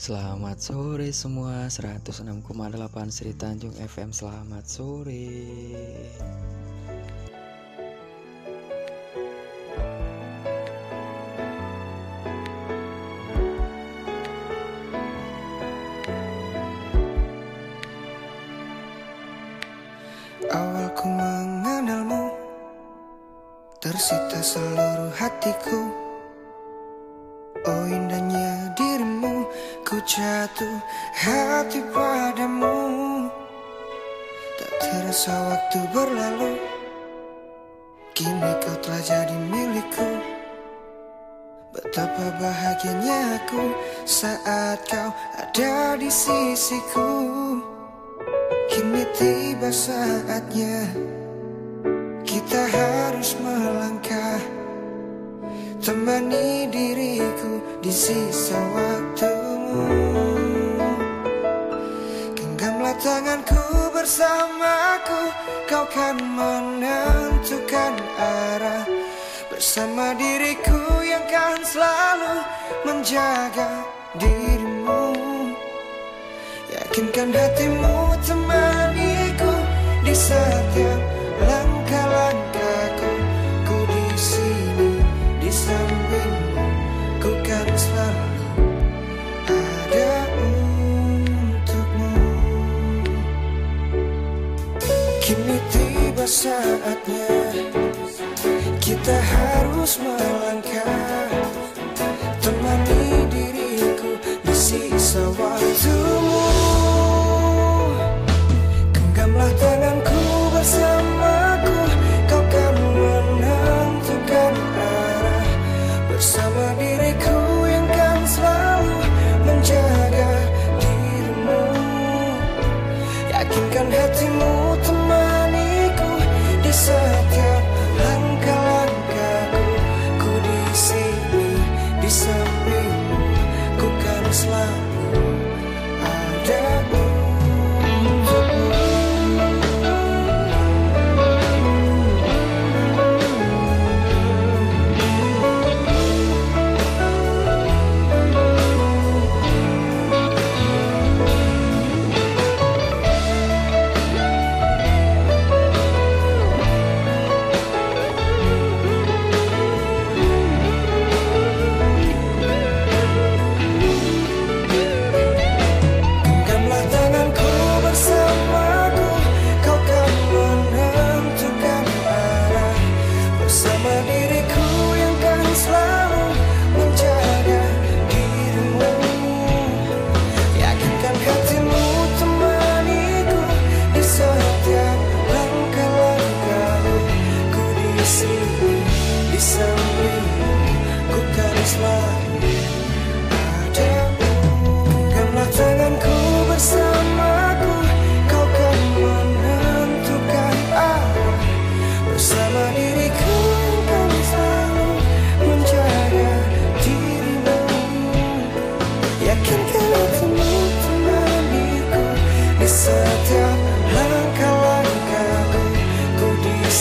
Selamat sore semua 106,8 Sri Tanjung FM Selamat sore jatuh hati padamu. Tak terasa waktu berlalu. Kini kau telah jadi milikku. Betapa bahagianya aku Saat kau ada di sisiku. Kini tiba saatnya Kita harus melangkah. Temani diriku di sisa waktumu Tanganku bersamaku Kau kan menentukan arah. Bersama diriku yang kan selalu menjaga dirimu. Yakinkan hatimu temaniku di setiap saatnya. Kita harus melangkah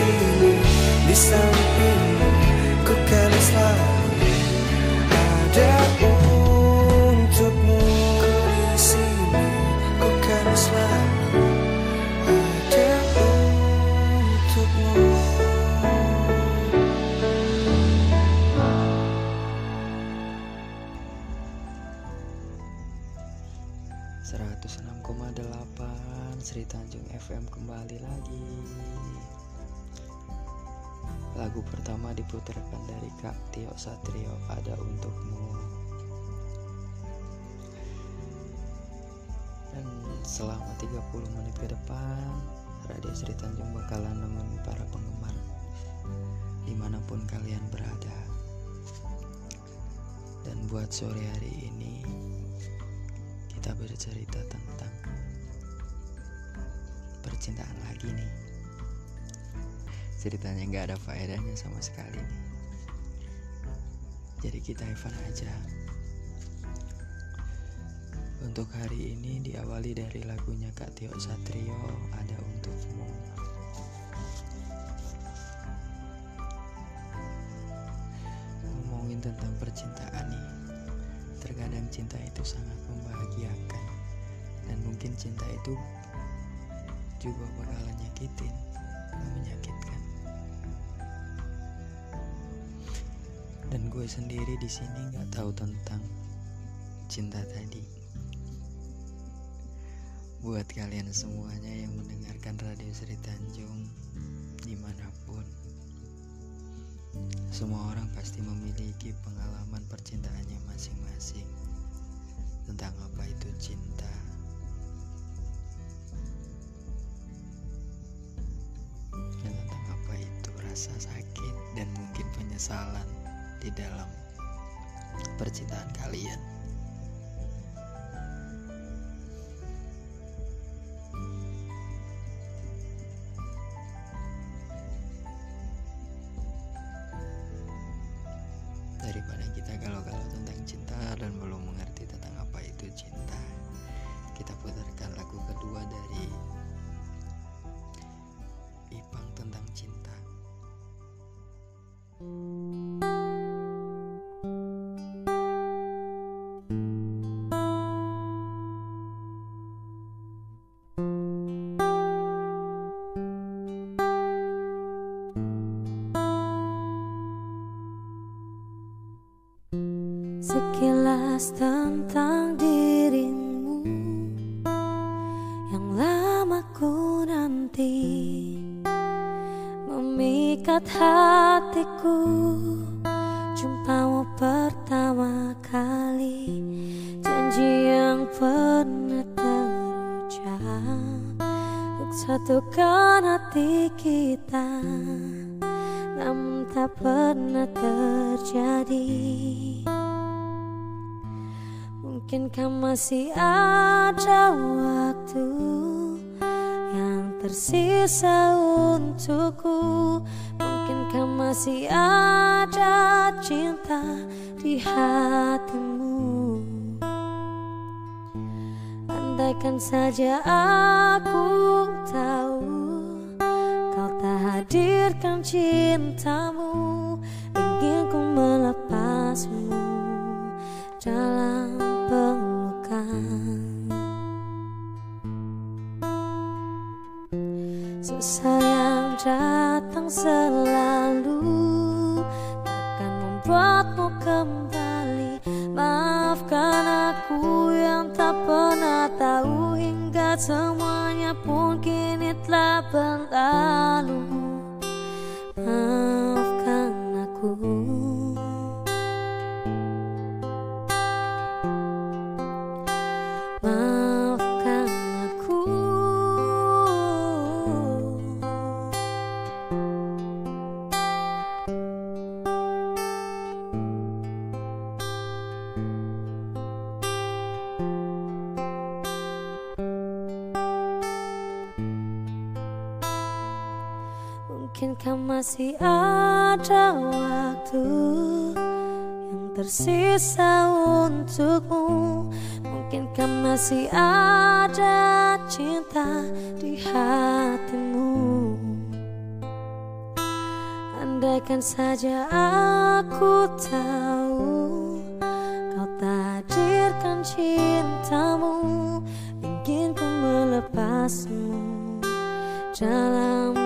di sini di sampingmu Lagu pertama diputarkan dari Kak Tio Satrio Ada Untukmu. Dan selama 30 menit ke depan Radio Sri Tanjung bakalan nemenin para penggemar Di mana pun kalian berada. Dan buat sore hari ini Kita bercerita tentang Percintaan lagi nih Ceritanya nggak ada faedahnya sama sekali. Jadi kita Evan aja. Untuk hari ini diawali dari lagunya Kak Tio Satrio Ada Untukmu. Ngomongin tentang percintaan nih terkadang cinta itu sangat membahagiakan. Dan mungkin cinta itu juga bakalan nyakitin menyakitkan gue sendiri di sini nggak tahu tentang cinta tadi. Buat kalian semuanya yang mendengarkan radio Sri Tanjung di mana pun semua orang pasti memiliki pengalaman percintaannya masing-masing tentang apa itu cinta. Dan tentang apa itu rasa sakit dan mungkin penyesalan di dalam percintaan kalian. Daripada kita galau-galau tentang cinta dan belum mengerti tentang apa itu cinta, kita putarkan lagu kedua dari Ipang tentang cinta. Tentang dirimu Yang lama ku nanti Memikat hatiku. Jumpamu pertama kali Janji yang pernah terucap Untuk satukan hati kita Namun tak pernah terjadi Mungkinkah masih ada waktu Yang tersisa untukku? Mungkinkah masih ada cinta di hatimu? Andaikan saja aku tahu Kau tak hadirkan cintamu Ingin ku melepasmu semuanya pun kini telah berlalu masih ada waktu yang tersisa untukmu. Mungkinkah masih ada cinta di hatimu. Andaikan saja aku tahu Kau tak hadirkan cintamu Ingin ku melepasmu dalam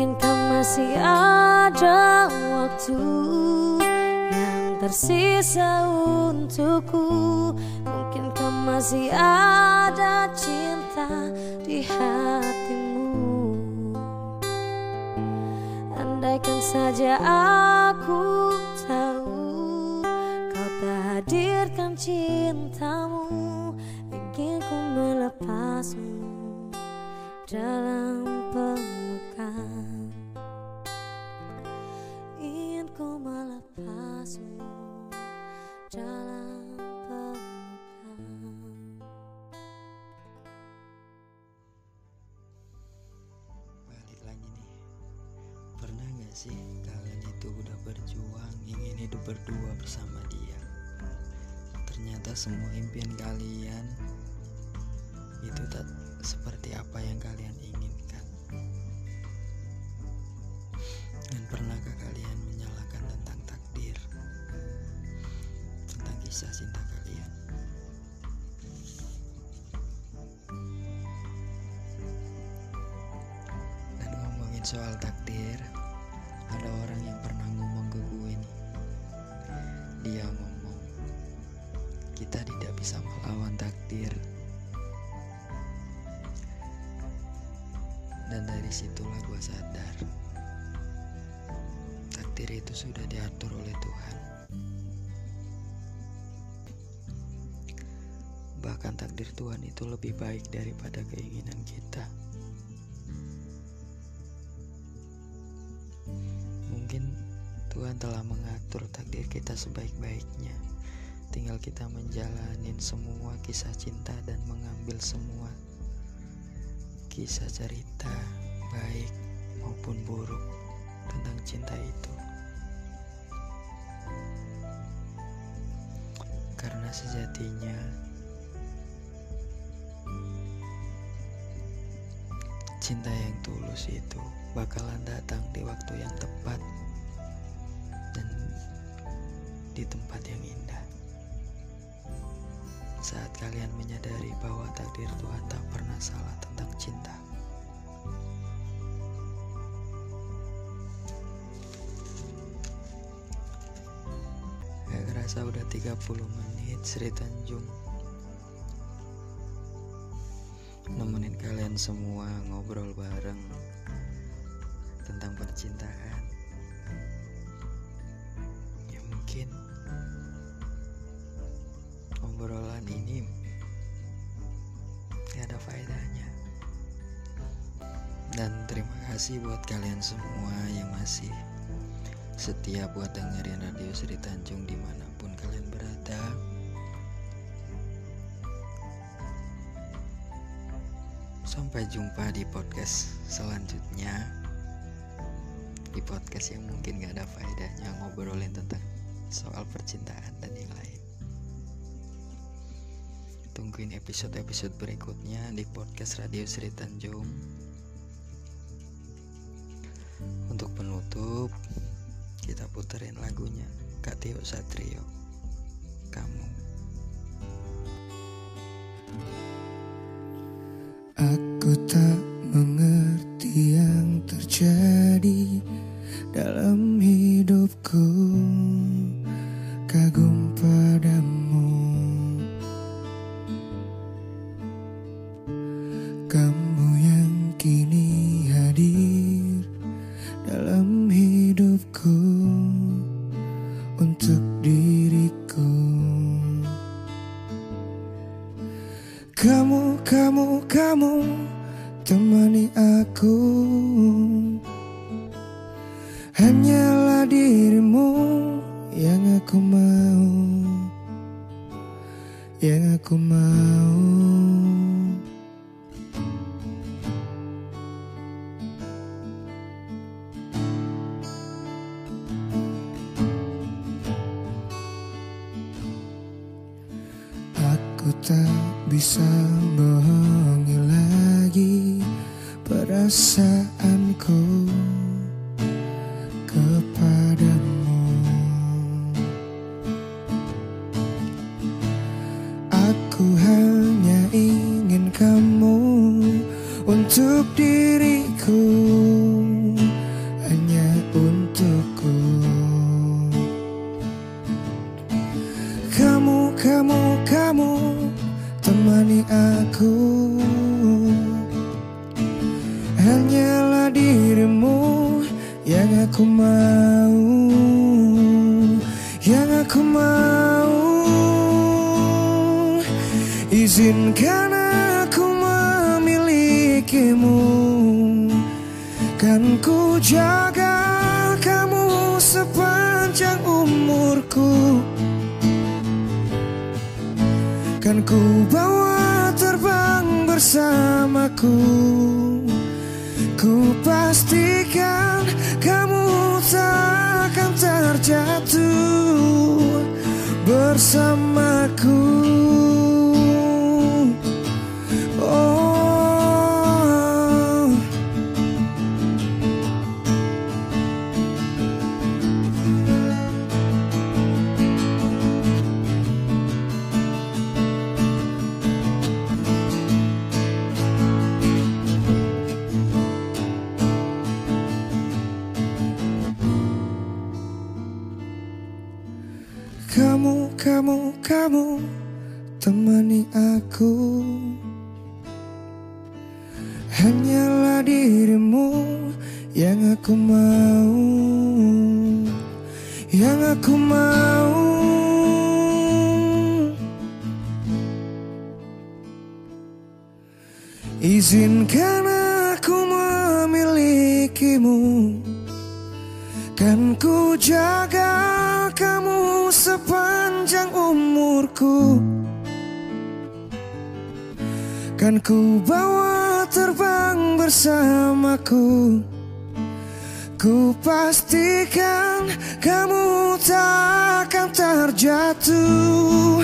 Mungkinkah masih ada waktu yang tersisa untukku? Mungkinkah masih ada cinta di hatimu? Andaikan saja aku tahu Kau tak hadirkan cintamu Ingin ku melepasmu dalam berdua bersama dia? Ternyata semua impian kalian itu tak seperti apa yang kalian inginkan. Dan pernahkah kalian menyalahkan tentang takdir? kisah cinta kalian. Dan ngomongin soal takdir, takdir itu sudah diatur oleh Tuhan. Bahkan takdir Tuhan itu lebih baik daripada keinginan kita. Mungkin Tuhan telah mengatur takdir kita sebaik-baiknya. Tinggal kita menjalanin semua kisah cinta dan mengambil semua kisah cerita baik maupun buruk tentang cinta itu. Sejatinya cinta yang tulus itu bakalan datang di waktu yang tepat dan di tempat yang indah. Saat kalian menyadari bahwa takdir Tuhan tak pernah salah tentang cinta. Kerasa udah 30 menit Sri Tanjung Nemenin kalian semua ngobrol bareng Tentang percintaan. Ya mungkin Obrolan ini Gak ada faedahnya. Dan terima kasih buat kalian semua yang masih setia buat dengerin radio Sri Tanjung di mana pun kalian Sampai jumpa di podcast selanjutnya. Di podcast yang mungkin gak ada faedahnya ngobrolin tentang soal percintaan dan yang lain. Tungguin episode-episode berikutnya di podcast Radio Sri Tanjung. Untuk penutup, kita puterin lagunya Kak Tio Satrio kamu Aku tak mengerti yang terjadi dalam aku mau Yang aku mau. Izinkan aku memilikimu. Kan ku jaga kamu sepanjang umurku. Kan ku bawa terbang bersamaku. Ku pastikan kamu akan terjatuh bersamaku kamu temani aku. Hanyalah dirimu yang aku mau. Yang aku mau. Izinkan aku memilikimu. Kan ku jaga kamu sepanjang umurku. Kan ku bawa terbang bersamaku. Ku pastikan kamu takkan terjatuh.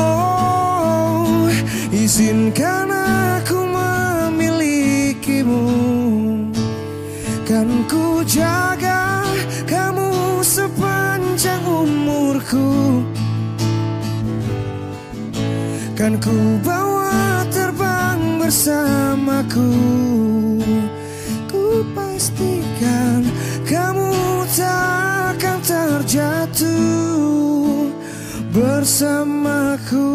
Oh, izinkan aku memilikimu. Kan ku jaga kamu sepanjang umurku. Kan ku bawa terbang bersamaku. Ku pastikan kamu takkan terjatuh bersamaku